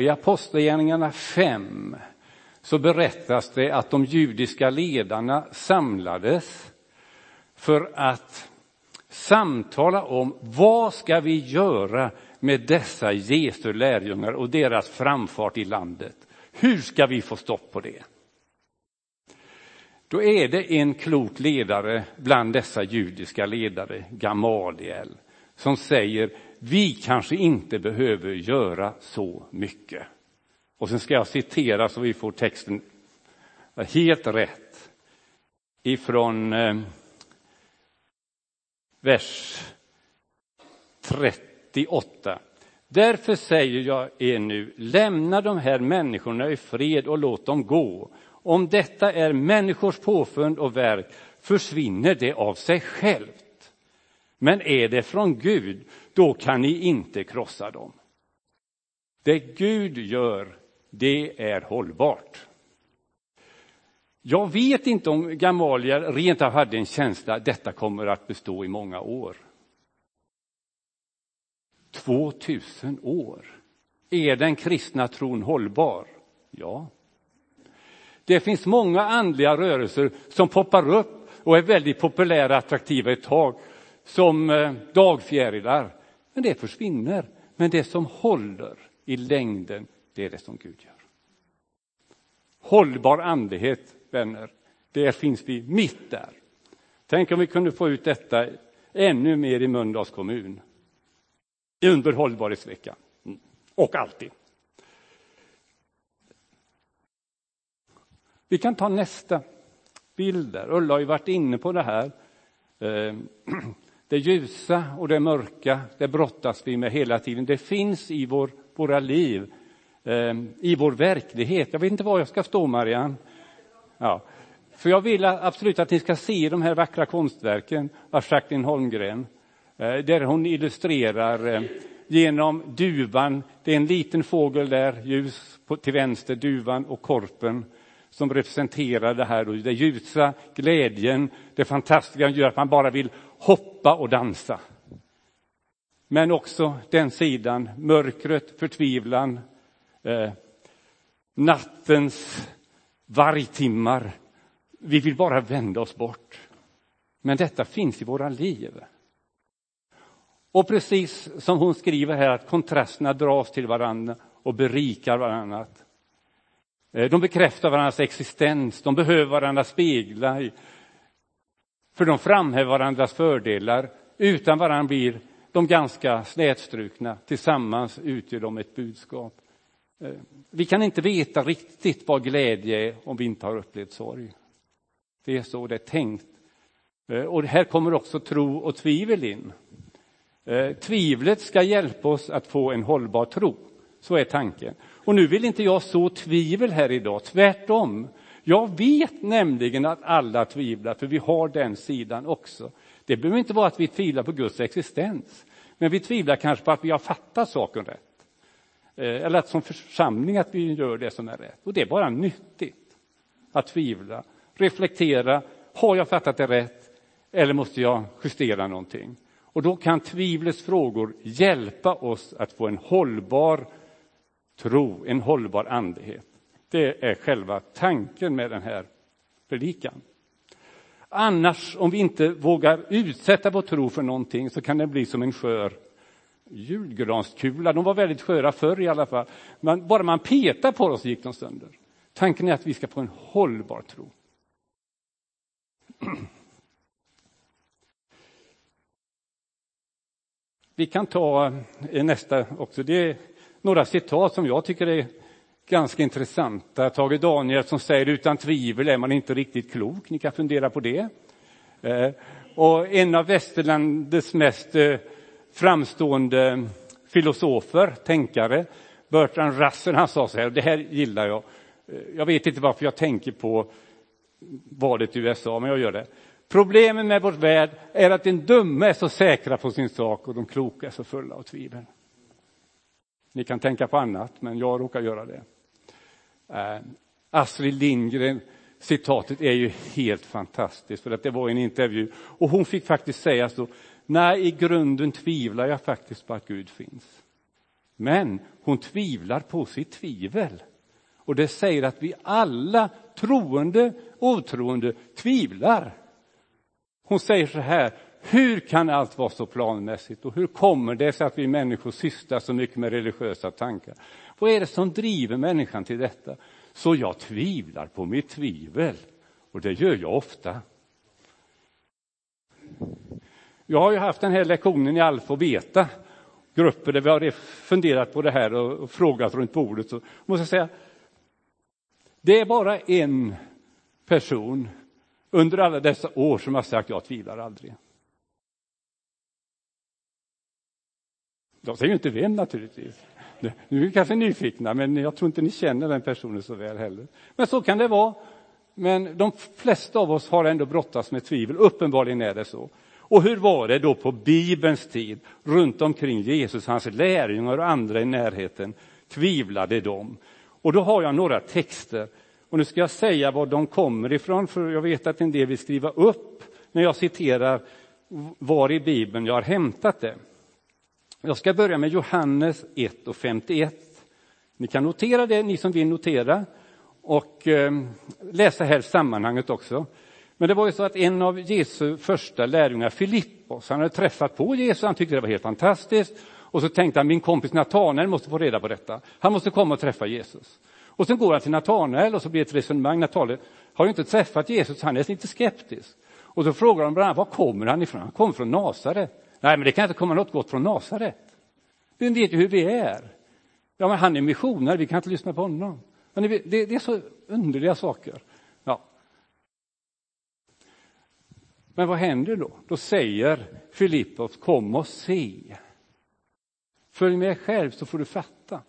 I Apostlagärningarna 5 så berättas det att de judiska ledarna samlades för att samtala om vad ska vi göra med dessa Jesu lärjungar och deras framfart i landet. Hur ska vi få stopp på det? Då är det en klok ledare bland dessa judiska ledare, Gamaliel, som säger vi kanske inte behöver göra så mycket. Och sen ska jag citera så vi får texten helt rätt ifrån eh, vers 38. Därför säger jag er nu, lämna de här människorna i fred och låt dem gå. Om detta är människors påfund och verk försvinner det av sig självt. Men är det från Gud, då kan ni inte krossa dem. Det Gud gör, det är hållbart. Jag vet inte om Gamaliel rent av hade en känsla att detta kommer att bestå i många år. 2000 år. Är den kristna tron hållbar? Ja. Det finns många andliga rörelser som poppar upp och är väldigt populära och attraktiva ett tag, som eh, dagfjärilar. Men det försvinner. Men det som håller i längden, det är det som Gud gör. Hållbar andlighet, vänner, det finns vi mitt där. Tänk om vi kunde få ut detta ännu mer i Mölndals kommun under hållbarhetsveckan. Mm. Och alltid. Vi kan ta nästa bild där. Ulla har ju varit inne på det här. Eh, Det ljusa och det mörka, det brottas vi med hela tiden. Det finns i vår, våra liv, eh, i vår verklighet. Jag vet inte var jag ska stå, Marianne. Ja. För jag vill absolut att ni ska se de här vackra konstverken av Jacqueline Holmgren. Eh, där hon illustrerar eh, genom duvan, det är en liten fågel där, ljus till vänster, duvan och korpen som representerar det här, det ljusa, glädjen, det fantastiska gör att man bara vill hoppa och dansa. Men också den sidan, mörkret, förtvivlan, eh, nattens vargtimmar. Vi vill bara vända oss bort. Men detta finns i våra liv. Och precis som hon skriver här att kontrasterna dras till varandra och berikar varandra. Eh, de bekräftar varandras existens, de behöver varandra spegla. För de framhäver varandras fördelar. Utan varandra blir de ganska slätstrukna. Tillsammans utgör de ett budskap. Eh, vi kan inte veta riktigt vad glädje är om vi inte har upplevt sorg. Det är så det är tänkt. Eh, och här kommer också tro och tvivel in. Eh, tvivlet ska hjälpa oss att få en hållbar tro. Så är tanken. Och nu vill inte jag så tvivel här idag, tvärtom. Jag vet nämligen att alla tvivlar, för vi har den sidan också. Det behöver inte vara att vi tvivlar på Guds existens, men vi tvivlar kanske på att vi har fattat saken rätt. Eh, eller att som församling att vi gör det som är rätt. Och det är bara nyttigt att tvivla, reflektera. Har jag fattat det rätt? Eller måste jag justera någonting? Och då kan tvivlets frågor hjälpa oss att få en hållbar tro, en hållbar andlighet. Det är själva tanken med den här predikan. Annars, om vi inte vågar utsätta vår tro för någonting så kan det bli som en skör julgranskula. De var väldigt sköra förr i alla fall. Men bara man petar på dem så gick de sönder. Tanken är att vi ska få en hållbar tro. Vi kan ta eh, nästa också. Det är några citat som jag tycker är ganska intressanta. Tage Daniel som säger utan tvivel är man inte riktigt klok. Ni kan fundera på det. Eh, och en av västerlandets mest eh, framstående filosofer, tänkare, Bertrand Russell, han sa så här, och det här gillar jag. Eh, jag vet inte varför jag tänker på valet i USA, men jag gör det. Problemet med vår värld är att den dumme är så säkra på sin sak och de kloka är så fulla av tvivel. Ni kan tänka på annat, men jag råkar göra det. Eh, Astrid Lindgren, citatet är ju helt fantastiskt, för att det var en intervju. Och hon fick faktiskt säga så, nej, i grunden tvivlar jag faktiskt på att Gud finns. Men hon tvivlar på sitt tvivel. Och det säger att vi alla, troende och otroende, tvivlar. Hon säger så här, hur kan allt vara så planmässigt och hur kommer det sig att vi människor sysslar så mycket med religiösa tankar? Vad är det som driver människan till detta? Så jag tvivlar på mitt tvivel. Och det gör jag ofta. Jag har ju haft den här lektionen i alfa och beta, grupper där vi har funderat på det här och frågat runt bordet. Så måste jag säga, det är bara en person under alla dessa år som har sagt jag tvivlar aldrig. De säger ju inte vem naturligtvis. Nu är vi kanske nyfikna, men jag tror inte ni känner den personen så väl heller. Men så kan det vara. Men de flesta av oss har ändå brottats med tvivel. Uppenbarligen är det så. Och hur var det då på Bibelns tid? Runt omkring Jesus, hans lärjungar och andra i närheten tvivlade de. Och då har jag några texter. Och nu ska jag säga var de kommer ifrån, för jag vet att en del vill skriva upp när jag citerar var i Bibeln jag har hämtat det. Jag ska börja med Johannes 1 och 51. Ni kan notera det, ni som vill notera, och ehm, läsa här sammanhanget också. Men det var ju så att en av Jesu första lärjungar, Filippos, han hade träffat på Jesus, han tyckte det var helt fantastiskt. Och så tänkte han, min kompis Natanael måste få reda på detta. Han måste komma och träffa Jesus. Och sen går han till Natanael och så blir det ett resonemang. Natanael har ju inte träffat Jesus, han är lite skeptisk. Och så frågar de bland var kommer han ifrån? Han kommer från Nasaret. Nej, men det kan inte komma något gott från Nasaret. Vi vet ju hur vi är. Ja, men han är missionär, vi kan inte lyssna på honom. Men det, det är så underliga saker. Ja. Men vad händer då? Då säger Filippos, kom och se. Följ med själv så får du fatta.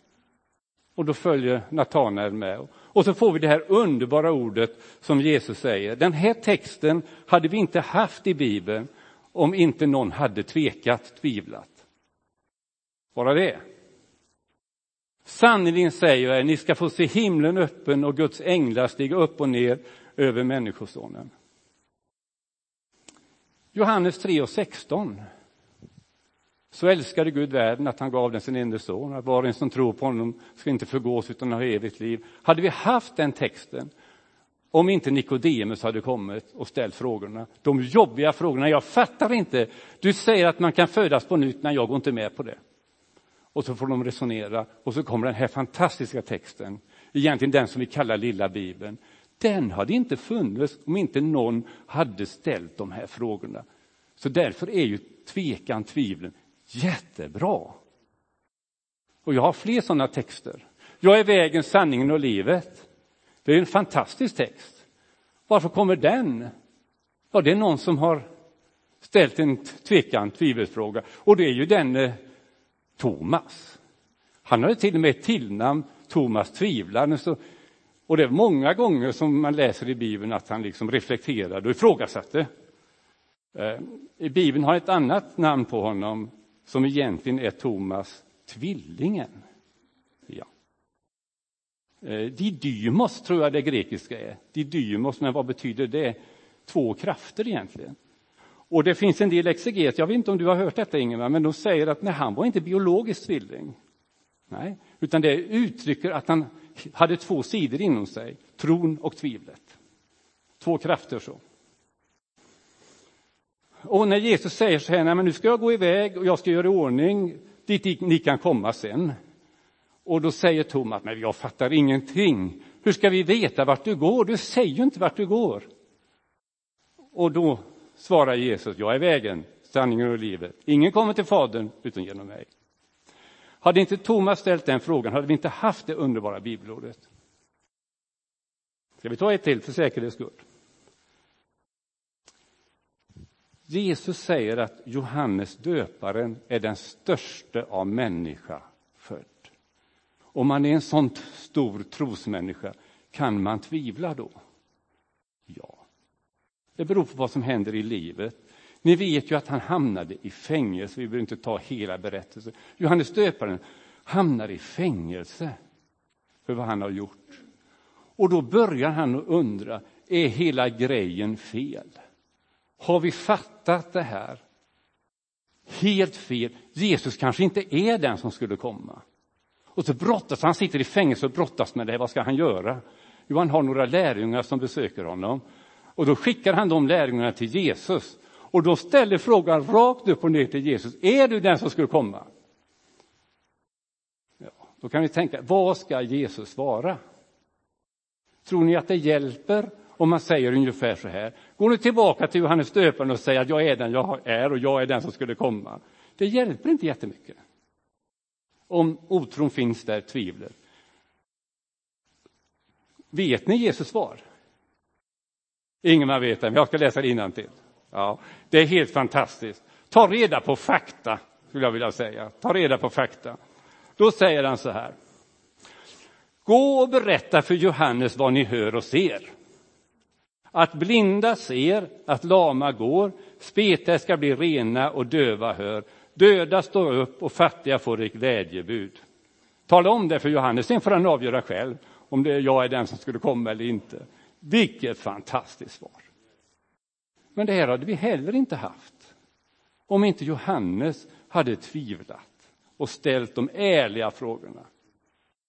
Och då följer Natanael med. Och så får vi det här underbara ordet som Jesus säger. Den här texten hade vi inte haft i Bibeln om inte någon hade tvekat, tvivlat. Bara det. Sannerligen säger jag er, ni ska få se himlen öppen och Guds änglar stiga upp och ner över Människosonen. Johannes 3 och 16. Så älskade Gud världen att han gav den sin enda son, att var och en som tror på honom ska inte förgås utan ha evigt liv. Hade vi haft den texten, om inte Nikodemus hade kommit och ställt frågorna, de jobbiga frågorna, jag fattar inte, du säger att man kan födas på nytt, när jag går inte med på det. Och så får de resonera och så kommer den här fantastiska texten, egentligen den som vi kallar lilla bibeln. Den hade inte funnits om inte någon hade ställt de här frågorna. Så därför är ju tvekan, tvivlen jättebra. Och jag har fler sådana texter. Jag är vägen, sanningen och livet. Det är en fantastisk text. Varför kommer den? Ja, det är någon som har ställt en tvekan, tvivelsfråga. Och det är ju den eh, Thomas. Han har till och med ett tillnamn, Thomas tvivlaren. Och det är många gånger som man läser i Bibeln att han liksom reflekterade och ifrågasatte. Eh, I Bibeln har ett annat namn på honom som egentligen är Thomas tvillingen. Eh, didymos tror jag det grekiska är. Didymos, men vad betyder det? Två krafter egentligen. Och det finns en del exeget, jag vet inte om du har hört detta Ingemar, men de säger att nej, han var inte biologisk tvilling. Nej, utan det uttrycker att han hade två sidor inom sig, tron och tvivlet. Två krafter så. Och när Jesus säger så här, nej men nu ska jag gå iväg och jag ska göra i ordning dit ni kan komma sen. Och då säger Thomas, men jag fattar ingenting. Hur ska vi veta vart du går? Du säger ju inte vart du går. Och då svarar Jesus, jag är vägen, sanningen och livet. Ingen kommer till Fadern utan genom mig. Hade inte Thomas ställt den frågan hade vi inte haft det underbara bibelordet. Ska vi ta ett till för säkerhets skull? Jesus säger att Johannes döparen är den största av människa född. Om man är en sån stor trosmänniska, kan man tvivla då? Ja. Det beror på vad som händer i livet. Ni vet ju att han hamnade i fängelse, vi behöver inte ta hela berättelsen. Johannes döparen hamnar i fängelse för vad han har gjort. Och då börjar han att undra, är hela grejen fel? Har vi fattat det här? Helt fel. Jesus kanske inte är den som skulle komma. Och så brottas han, sitter i fängelse och brottas med det. Vad ska han göra? Jo, han har några lärjungar som besöker honom. Och då skickar han de lärjungarna till Jesus. Och då ställer frågan rakt upp och ner till Jesus. Är du den som skulle komma? Ja, då kan vi tänka, vad ska Jesus svara? Tror ni att det hjälper om man säger ungefär så här? Gå nu tillbaka till Johannes döparen och säg att jag är den jag är och jag är den som skulle komma. Det hjälper inte jättemycket. Om otron finns där, tvivlet. Vet ni Jesus svar? Ingen har vet det, men jag ska läsa det till. Ja, det är helt fantastiskt. Ta reda på fakta, skulle jag vilja säga. Ta reda på fakta. Då säger han så här. Gå och berätta för Johannes vad ni hör och ser. Att blinda ser, att lama går, spetälska blir rena och döva hör. Döda står upp och fattiga får ett glädjebud. Tala om det för Johannes, sen får han avgöra själv om det är jag är den som skulle komma eller inte. Vilket fantastiskt svar. Men det här hade vi heller inte haft om inte Johannes hade tvivlat och ställt de ärliga frågorna.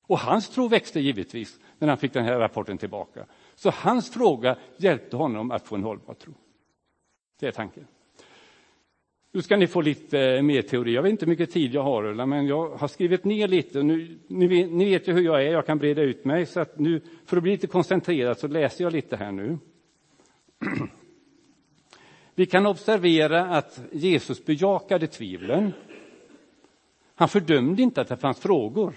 Och hans tro växte givetvis när han fick den här rapporten tillbaka. Så hans fråga hjälpte honom att få en hållbar tro. Det är tanken. Nu ska ni få lite eh, mer teori. Jag vet inte hur mycket tid jag har, men jag har skrivit ner lite. Nu, ni, vet, ni vet ju hur jag är, jag kan breda ut mig. Så att nu, för att bli lite koncentrerad så läser jag lite här nu. Vi kan observera att Jesus bejakade tvivlen. Han fördömde inte att det fanns frågor.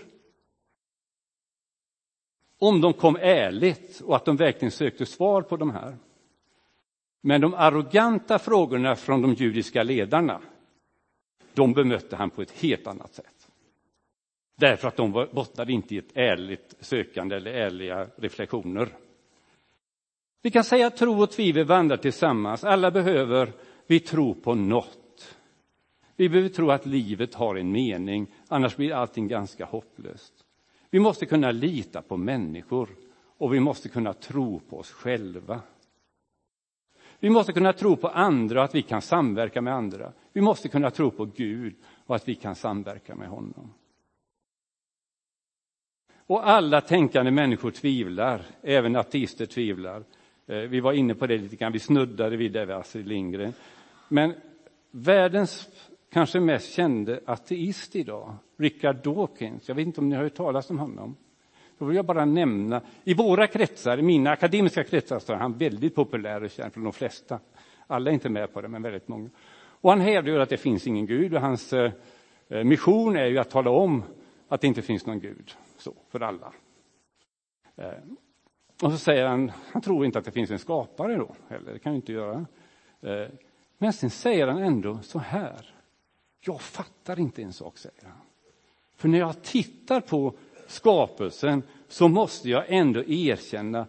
Om de kom ärligt och att de verkligen sökte svar på de här. Men de arroganta frågorna från de judiska ledarna, de bemötte han på ett helt annat sätt. Därför att de bottnade inte i ett ärligt sökande eller ärliga reflektioner. Vi kan säga att tro och tvivel vandrar tillsammans. Alla behöver vi tro på något. Vi behöver tro att livet har en mening, annars blir allting ganska hopplöst. Vi måste kunna lita på människor och vi måste kunna tro på oss själva. Vi måste kunna tro på andra och att vi kan samverka med andra. Vi måste kunna tro på Gud och att vi kan samverka med honom. Och alla tänkande människor tvivlar, även ateister tvivlar. Eh, vi var inne på det lite grann, vi snuddade vid det, Astrid Lindgren. Men världens kanske mest kände ateist idag, Richard Dawkins, jag vet inte om ni har hört talas om honom? Då vill jag bara nämna, i våra kretsar, i mina akademiska kretsar, så är han väldigt populär och känd för de flesta. Alla är inte med på det, men väldigt många. Och han hävdar att det finns ingen Gud och hans eh, mission är ju att tala om att det inte finns någon Gud, så, för alla. Eh, och så säger han, han tror inte att det finns en skapare då, heller, det kan ju inte göra. Eh, men sen säger han ändå så här, jag fattar inte en sak, säger han. För när jag tittar på skapelsen så måste jag ändå erkänna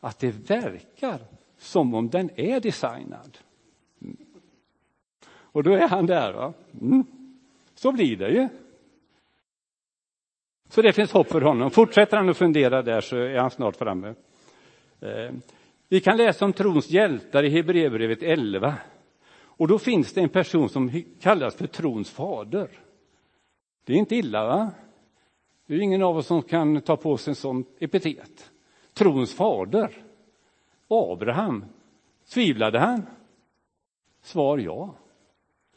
att det verkar som om den är designad. Mm. Och då är han där. Va? Mm. Så blir det ju. Så det finns hopp för honom. Fortsätter han att fundera där så är han snart framme. Eh, vi kan läsa om trons hjältar i Hebreerbrevet 11. Och då finns det en person som kallas för trons fader. Det är inte illa, va? Det är ingen av oss som kan ta på sig en sån epitet. Trons fader, Abraham, tvivlade han? Svar ja.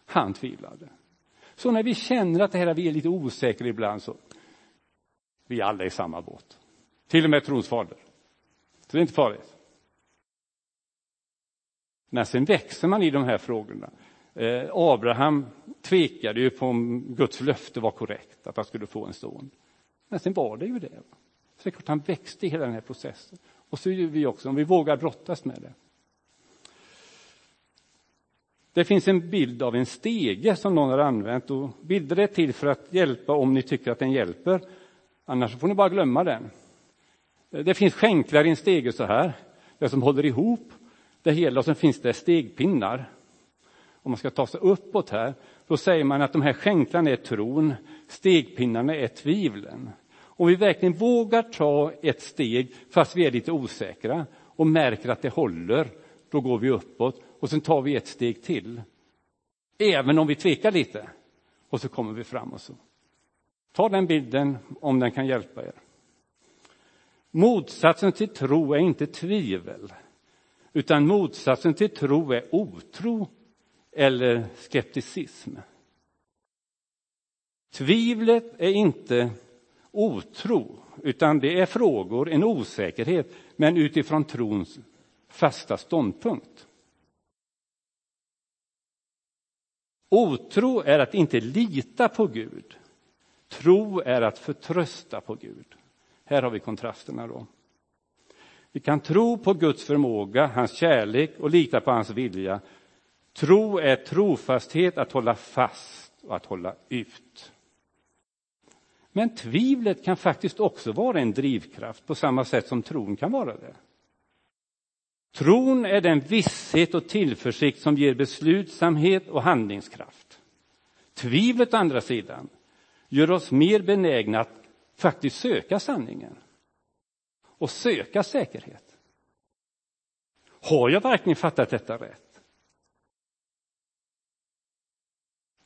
Han tvivlade. Så när vi känner att det här vi är lite osäkra ibland så vi alla i samma båt. Till och med trons fader. Så det är inte farligt. Men sen växer man i de här frågorna. Eh, Abraham tvekade ju på om Guds löfte var korrekt, att han skulle få en son. Men sen var det ju det. Så det är klart han växte i hela den här processen. Och så gör vi också, om vi vågar brottas med det. Det finns en bild av en stege som någon har använt och bilder är till för att hjälpa om ni tycker att den hjälper. Annars får ni bara glömma den. Det finns skänklar i en stege så här, det som håller ihop det hela och sen finns det stegpinnar. Om man ska ta sig uppåt här, då säger man att de här skänklarna är tron, stegpinnarna är tvivlen. Om vi verkligen vågar ta ett steg fast vi är lite osäkra och märker att det håller, då går vi uppåt och sen tar vi ett steg till. Även om vi tvekar lite och så kommer vi fram och så. Ta den bilden om den kan hjälpa er. Motsatsen till tro är inte tvivel, utan motsatsen till tro är otro eller skepticism. Tvivlet är inte otro, utan det är frågor, en osäkerhet, men utifrån trons fasta ståndpunkt. Otro är att inte lita på Gud. Tro är att förtrösta på Gud. Här har vi kontrasterna då. Vi kan tro på Guds förmåga, hans kärlek och lita på hans vilja. Tro är trofasthet, att hålla fast och att hålla ut. Men tvivlet kan faktiskt också vara en drivkraft på samma sätt som tron kan vara det. Tron är den visshet och tillförsikt som ger beslutsamhet och handlingskraft. Tvivlet, å andra sidan, gör oss mer benägna att faktiskt söka sanningen och söka säkerhet. Har jag verkligen fattat detta rätt?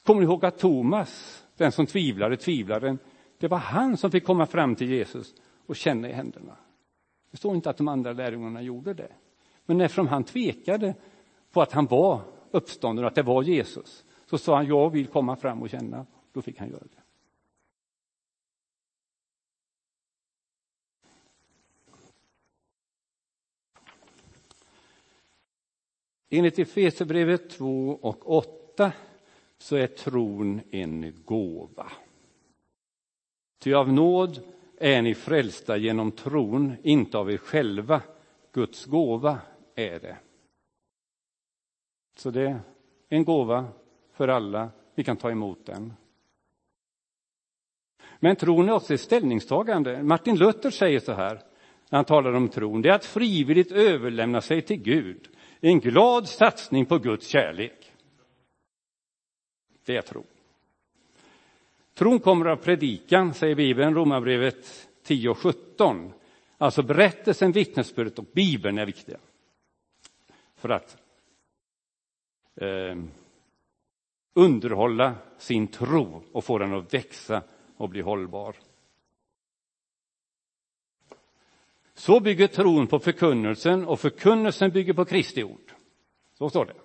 Kommer ni ihåg att Thomas, den som tvivlade, tvivlaren, det var han som fick komma fram till Jesus och känna i händerna. Det står inte att de andra lärjungarna gjorde det. Men eftersom han tvekade på att han var uppstånden och att det var Jesus, så sa han jag vill komma fram och känna. Då fick han göra det. Enligt Efesierbrevet 2 och 8 så är tron en gåva. Ty av nåd är ni frälsta genom tron, inte av er själva. Guds gåva är det. Så det är en gåva för alla. Vi kan ta emot den. Men tron är också ett ställningstagande. Martin Luther säger så här, när han talar om tron, det är att frivilligt överlämna sig till Gud. En glad satsning på Guds kärlek. Det är tro. Tron kommer av predikan, säger Bibeln, Romarbrevet 10 och 17. Alltså berättelsen, vittnesbördet och Bibeln är viktiga. För att eh, underhålla sin tro och få den att växa och bli hållbar. Så bygger tron på förkunnelsen och förkunnelsen bygger på Kristi ord. Så står det.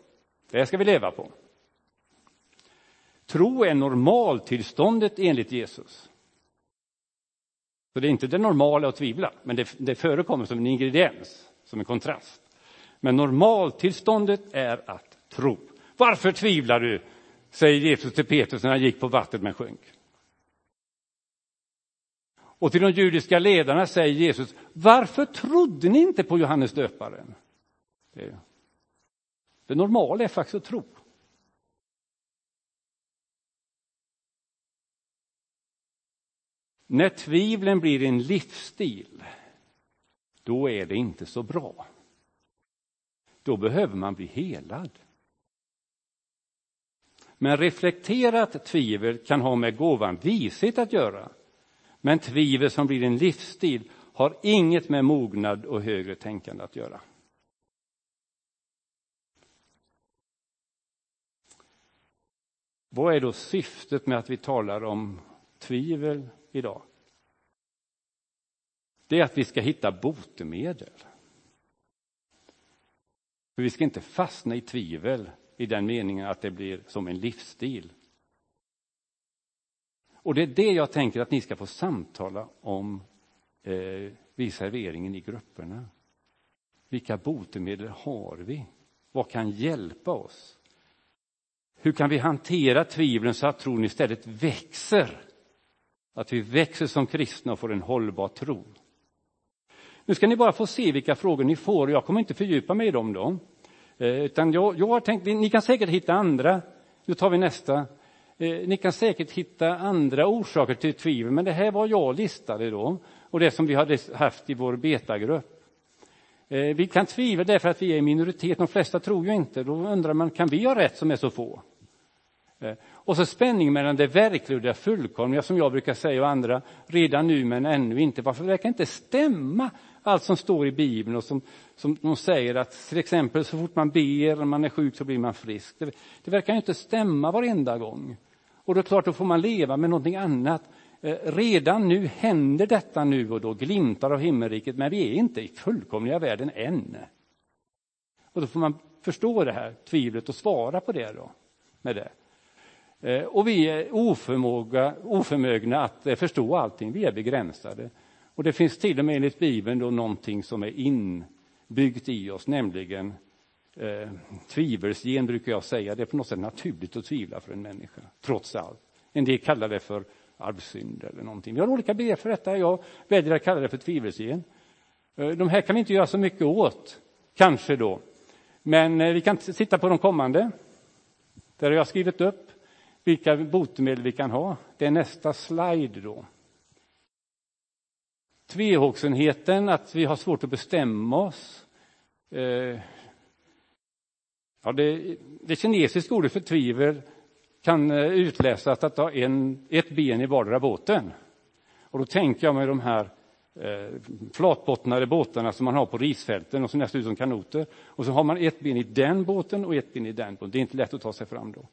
Det ska vi leva på. Tro är normaltillståndet enligt Jesus. Så det är inte det normala att tvivla, men det, det förekommer som en ingrediens, som en kontrast. Men normaltillståndet är att tro. Varför tvivlar du? säger Jesus till Petrus när han gick på vattnet men sjönk. Och till de judiska ledarna säger Jesus, varför trodde ni inte på Johannes döparen? Det, det normala är faktiskt att tro. När tvivlen blir en livsstil, då är det inte så bra. Då behöver man bli helad. Men reflekterat tvivel kan ha med gåvan vishet att göra. Men tvivel som blir en livsstil har inget med mognad och högre tänkande att göra. Vad är då syftet med att vi talar om tvivel idag? Det är att vi ska hitta botemedel. För vi ska inte fastna i tvivel i den meningen att det blir som en livsstil. Och det är det jag tänker att ni ska få samtala om eh, vid serveringen i grupperna. Vilka botemedel har vi? Vad kan hjälpa oss? Hur kan vi hantera tvivlen så att tron istället växer? Att vi växer som kristna och får en hållbar tro. Nu ska ni bara få se vilka frågor ni får. Jag kommer inte fördjupa mig i dem då. Eh, utan jag, jag har tänkt, ni kan säkert hitta andra. Nu tar vi nästa. Eh, ni kan säkert hitta andra orsaker till tvivel, men det här var jag listade då. Och det som vi hade haft i vår betagrupp. Eh, vi kan tvivla därför att vi är i minoritet. De flesta tror ju inte. Då undrar man, kan vi ha rätt som är så få? Och så spänningen mellan det verkliga och det fullkomliga, som jag brukar säga och andra, redan nu men ännu inte. Varför verkar inte stämma allt som står i Bibeln och som, som de säger att till exempel så fort man ber, när man är sjuk så blir man frisk. Det, det verkar inte stämma varenda gång. Och då är klart, då får man leva med någonting annat Eh, redan nu händer detta nu och då, glimtar av himmelriket, men vi är inte i fullkomliga världen än. Och då får man förstå det här tvivlet och svara på det då, med det. Eh, och vi är oförmåga, oförmögna att eh, förstå allting, vi är begränsade. Och det finns till och med enligt Bibeln då någonting som är inbyggt i oss, nämligen eh, tvivelsgen brukar jag säga. Det är på något sätt naturligt att tvivla för en människa, trots allt. En del kallar det för arvsynd eller någonting. Vi har olika begrepp för detta. Jag väljer att kalla det för tvivelsgen. Eh, de här kan vi inte göra så mycket åt, kanske då. Men vi kan titta på de kommande. Där har jag skrivit upp vilka botemedel vi kan ha. Det är nästa slide då. Tvehågsenheten, att vi har svårt att bestämma oss. Eh, ja, det, det kinesiska ordet för tvivel kan eh, utläsas att ha en, ett ben i vardera båten. Och då tänker jag mig de här eh, flatbottnade båtarna som man har på risfälten och som nästan ut som kanoter. Och så har man ett ben i den båten och ett ben i den båten. Det är inte lätt att ta sig fram då.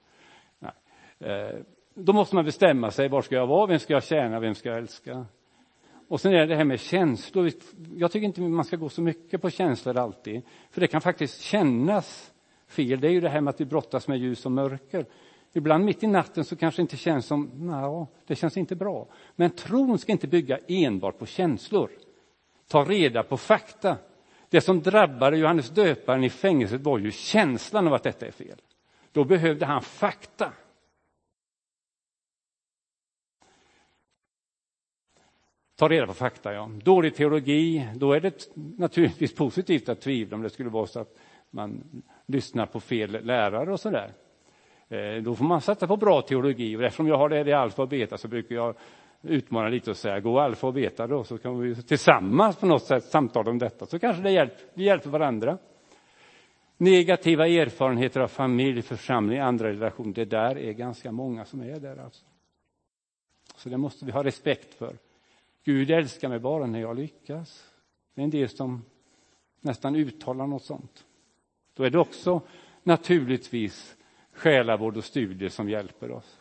Eh, då måste man bestämma sig, var ska jag vara, vem ska jag tjäna, vem ska jag älska? Och sen är det det här med känslor. Jag tycker inte man ska gå så mycket på känslor alltid, för det kan faktiskt kännas fel. Det är ju det här med att vi brottas med ljus och mörker. Ibland mitt i natten så kanske det inte känns som, nej, det känns inte bra. Men tron ska inte bygga enbart på känslor. Ta reda på fakta. Det som drabbade Johannes döparen i fängelset var ju känslan av att detta är fel. Då behövde han fakta. Ta reda på fakta, ja. Dålig teologi, då är det naturligtvis positivt att tvivla om det skulle vara så att man lyssnar på fel lärare och så där. Eh, då får man satsa på bra teologi och eftersom jag har det i alfa och beta så brukar jag utmana lite och säga gå alfa och beta då så kan vi tillsammans på något sätt samtala om detta så kanske det hjälper, vi hjälper varandra. Negativa erfarenheter av familj, församling, andra relationer, det där är ganska många som är där alltså. Så det måste vi ha respekt för. Gud älskar mig bara när jag lyckas. Det är en del som nästan uttalar något sånt. Då är det också naturligtvis själavård och studier som hjälper oss.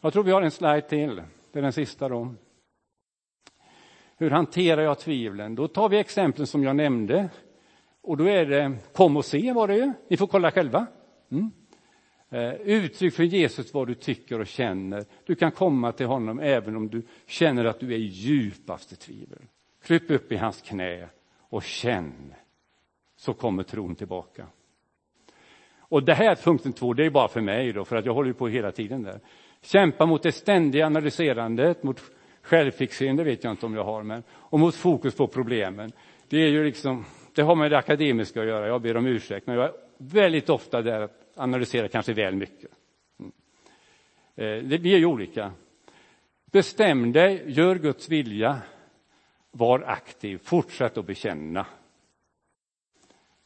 Jag tror vi har en slide till, det är den sista då. Hur hanterar jag tvivlen? Då tar vi exemplen som jag nämnde. Och då är det kom och se var det ju, ni får kolla själva. Mm. Eh, uttryck för Jesus vad du tycker och känner. Du kan komma till honom även om du känner att du är i djupaste tvivel. Kryp upp i hans knä och känn, så kommer tron tillbaka. Och det här punkten två, det är bara för mig då, för att jag håller på hela tiden där. Kämpa mot det ständiga analyserandet, mot självfixering, det vet jag inte om jag har, men och mot fokus på problemen. Det är ju liksom, det har med det akademiska att göra, jag ber om ursäkt, men jag är väldigt ofta där att analysera kanske väl mycket. Mm. Eh, vi är ju olika. Bestäm dig, gör Guds vilja, var aktiv, fortsätt att bekänna.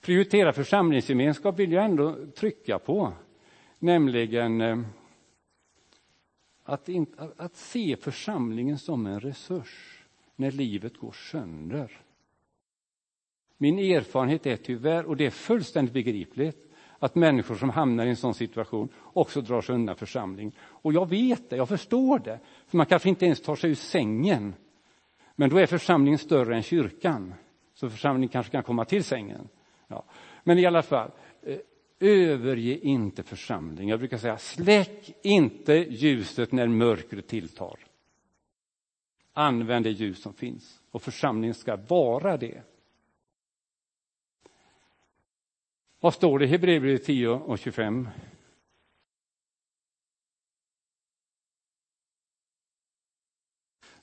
Prioritera församlingsgemenskap vill jag ändå trycka på, nämligen eh, att, in, att se församlingen som en resurs när livet går sönder. Min erfarenhet är tyvärr, och det är fullständigt begripligt, att människor som hamnar i en sån situation också drar sig undan församling. Och jag vet det, jag förstår det, för man kanske inte ens tar sig ur sängen. Men då är församlingen större än kyrkan, så församlingen kanske kan komma till sängen. Ja. Men i alla fall, eh, överge inte församling. Jag brukar säga, släck inte ljuset när mörkret tilltar. Använd det ljus som finns och församlingen ska vara det. Vad står det i Hebreerbrevet 10 och 25?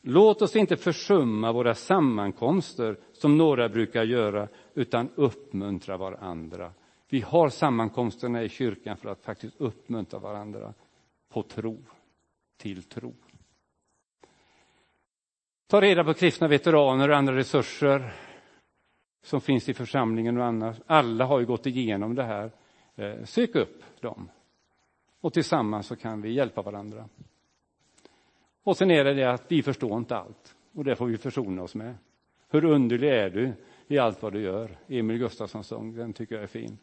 Låt oss inte försumma våra sammankomster som några brukar göra, utan uppmuntra varandra. Vi har sammankomsterna i kyrkan för att faktiskt uppmuntra varandra på tro, till tro. Ta reda på kristna veteraner och andra resurser som finns i församlingen och annars. Alla har ju gått igenom det här. Eh, sök upp dem. Och tillsammans så kan vi hjälpa varandra. Och sen är det det att vi förstår inte allt. Och det får vi försona oss med. Hur underlig är du i allt vad du gör? Emil Gustafssons sång, den tycker jag är fin.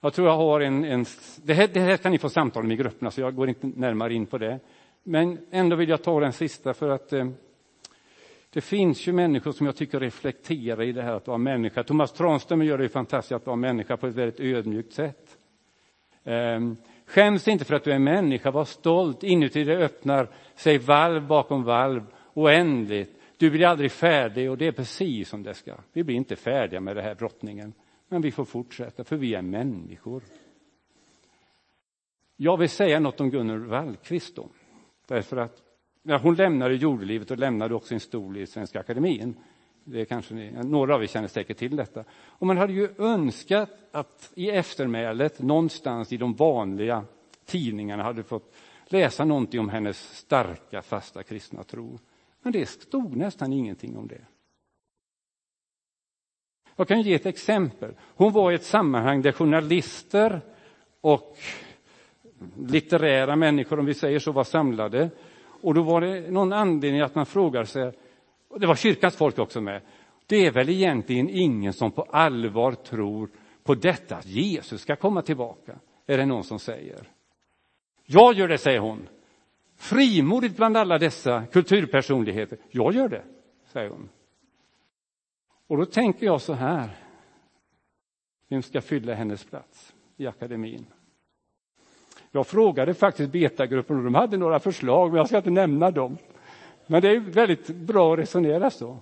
Jag tror jag har en... en det, här, det här kan ni få samtala med i grupperna, så jag går inte närmare in på det. Men ändå vill jag ta den sista för att eh, det finns ju människor som jag tycker reflekterar i det här att vara människa. Thomas Tranströmer gör det fantastiskt att vara människa på ett väldigt ödmjukt sätt. Eh, skäms inte för att du är människa, var stolt. Inuti det öppnar sig valv bakom valv, oändligt. Du blir aldrig färdig och det är precis som det ska. Vi blir inte färdiga med det här brottningen, men vi får fortsätta för vi är människor. Jag vill säga något om Gunnar Wallqvist då. Därför att när hon lämnade jordelivet och lämnade också en stol i Svenska Akademin. Det kanske ni, några av er känner säkert till detta. Och man hade ju önskat att i eftermälet någonstans i de vanliga tidningarna hade fått läsa någonting om hennes starka, fasta kristna tro. Men det stod nästan ingenting om det. Jag kan ge ett exempel. Hon var i ett sammanhang där journalister och litterära människor, om vi säger så, var samlade. Och då var det någon anledning att man frågade sig, och det var kyrkans folk också med, det är väl egentligen ingen som på allvar tror på detta att Jesus ska komma tillbaka, är det någon som säger. Jag gör det, säger hon. Frimodigt bland alla dessa kulturpersonligheter. Jag gör det, säger hon. Och då tänker jag så här. Vem ska fylla hennes plats i akademin? Jag frågade faktiskt betagruppen och de hade några förslag, men jag ska inte nämna dem. Men det är väldigt bra att resonera så.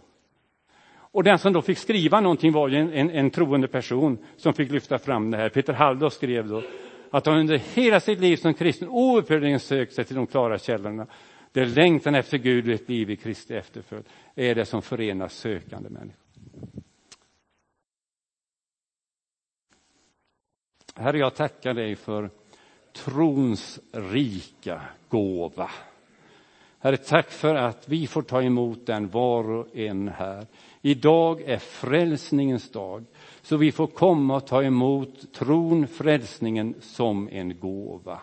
Och den som då fick skriva någonting var ju en, en, en troende person som fick lyfta fram det här. Peter Halldorf skrev då att han under hela sitt liv som kristen oupphörligen sökt sig till de klara källorna. Det längtan efter Gud och ett liv i Kristi efterföljd är det som förenar sökande människor. Herre, jag tackar dig för trons rika gåva. Herre, tack för att vi får ta emot den var och en här. Idag är frälsningens dag, så vi får komma och ta emot tron, frälsningen, som en gåva.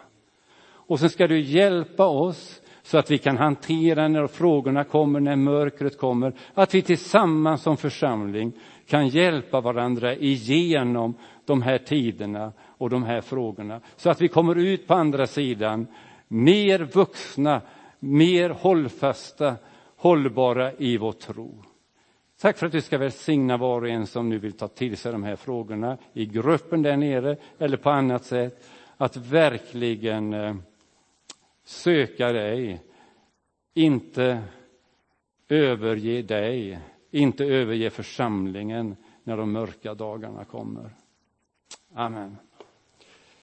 Och sen ska du hjälpa oss så att vi kan hantera när frågorna kommer, när mörkret kommer, att vi tillsammans som församling kan hjälpa varandra igenom de här tiderna och de här frågorna. Så att vi kommer ut på andra sidan mer vuxna, mer hållfasta, hållbara i vår tro. Tack för att du ska välsigna var och en som nu vill ta till sig de här frågorna i gruppen där nere eller på annat sätt. Att verkligen eh, söka dig, inte överge dig, inte överge församlingen när de mörka dagarna kommer. Amen.